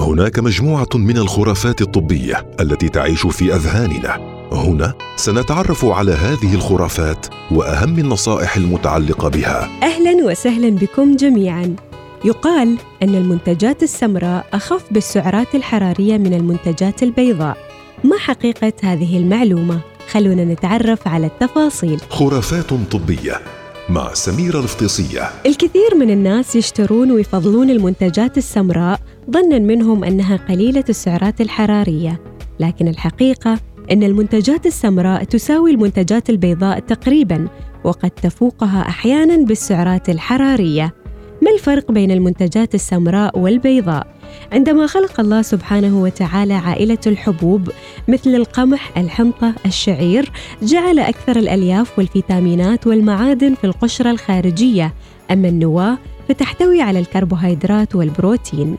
هناك مجموعة من الخرافات الطبية التي تعيش في أذهاننا. هنا سنتعرف على هذه الخرافات وأهم النصائح المتعلقة بها. أهلا وسهلا بكم جميعا. يقال أن المنتجات السمراء أخف بالسعرات الحرارية من المنتجات البيضاء. ما حقيقة هذه المعلومة؟ خلونا نتعرف على التفاصيل. خرافات طبية مع سميرة الفطيسية الكثير من الناس يشترون ويفضلون المنتجات السمراء ظنا منهم أنها قليلة السعرات الحرارية. لكن الحقيقة أن المنتجات السمراء تساوي المنتجات البيضاء تقريبا وقد تفوقها أحيانا بالسعرات الحرارية. ما الفرق بين المنتجات السمراء والبيضاء؟ عندما خلق الله سبحانه وتعالى عائلة الحبوب مثل القمح الحنطة الشعير جعل أكثر الألياف والفيتامينات والمعادن في القشرة الخارجية. أما النواة فتحتوي على الكربوهيدرات والبروتين.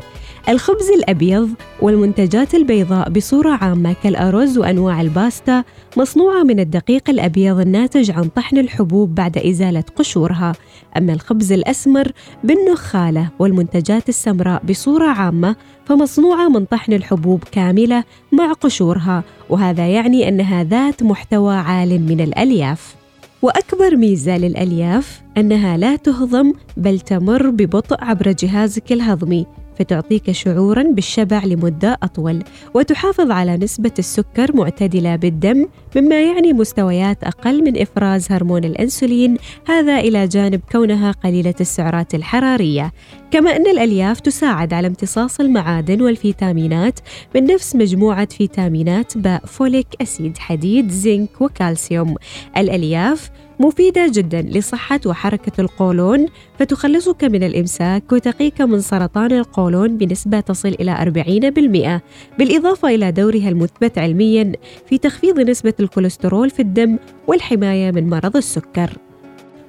الخبز الأبيض والمنتجات البيضاء بصورة عامة كالأرز وأنواع الباستا مصنوعة من الدقيق الأبيض الناتج عن طحن الحبوب بعد إزالة قشورها. أما الخبز الأسمر بالنخالة والمنتجات السمراء بصورة عامة فمصنوعة من طحن الحبوب كاملة مع قشورها وهذا يعني أنها ذات محتوى عال من الألياف. وأكبر ميزة للألياف أنها لا تهضم بل تمر ببطء عبر جهازك الهضمي. فتعطيك شعورا بالشبع لمدة أطول وتحافظ على نسبة السكر معتدلة بالدم مما يعني مستويات أقل من إفراز هرمون الإنسولين هذا إلى جانب كونها قليلة السعرات الحرارية. كما أن الألياف تساعد على امتصاص المعادن والفيتامينات من نفس مجموعة فيتامينات باء فوليك أسيد حديد زنك وكالسيوم. الألياف مفيدة جدا لصحة وحركة القولون فتخلصك من الإمساك وتقيك من سرطان القولون بنسبة تصل إلى 40% بالإضافة إلى دورها المثبت علميا في تخفيض نسبة الكوليسترول في الدم والحماية من مرض السكر.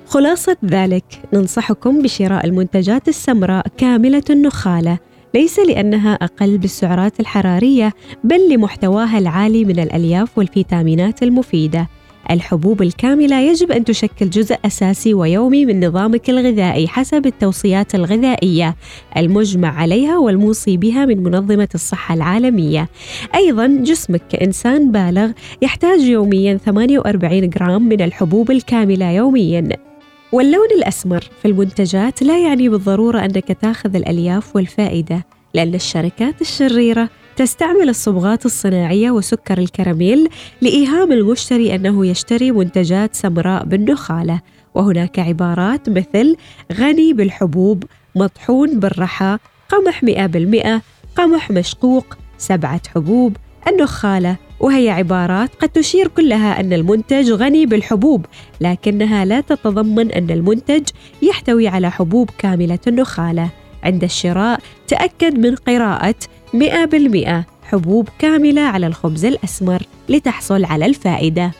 خلاصة ذلك ننصحكم بشراء المنتجات السمراء كاملة النخالة ليس لأنها أقل بالسعرات الحرارية بل لمحتواها العالي من الألياف والفيتامينات المفيدة الحبوب الكاملة يجب أن تشكل جزء أساسي ويومي من نظامك الغذائي حسب التوصيات الغذائية المجمع عليها والموصي بها من منظمة الصحة العالمية. أيضا جسمك كإنسان بالغ يحتاج يوميا 48 جرام من الحبوب الكاملة يوميا. واللون الأسمر في المنتجات لا يعني بالضرورة أنك تاخذ الألياف والفائدة لأن الشركات الشريرة تستعمل الصبغات الصناعية وسكر الكراميل لإيهام المشتري أنه يشتري منتجات سمراء بالنخالة. وهناك عبارات مثل غني بالحبوب مطحون بالرحى قمح 100% قمح مشقوق سبعة حبوب النخالة وهي عبارات قد تشير كلها أن المنتج غني بالحبوب لكنها لا تتضمن أن المنتج يحتوي على حبوب كاملة النخالة عند الشراء تأكد من قراءة 100% حبوب كاملة على الخبز الأسمر لتحصل على الفائدة.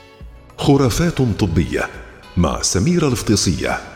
خرافات طبية مع سميرة الفطيسية.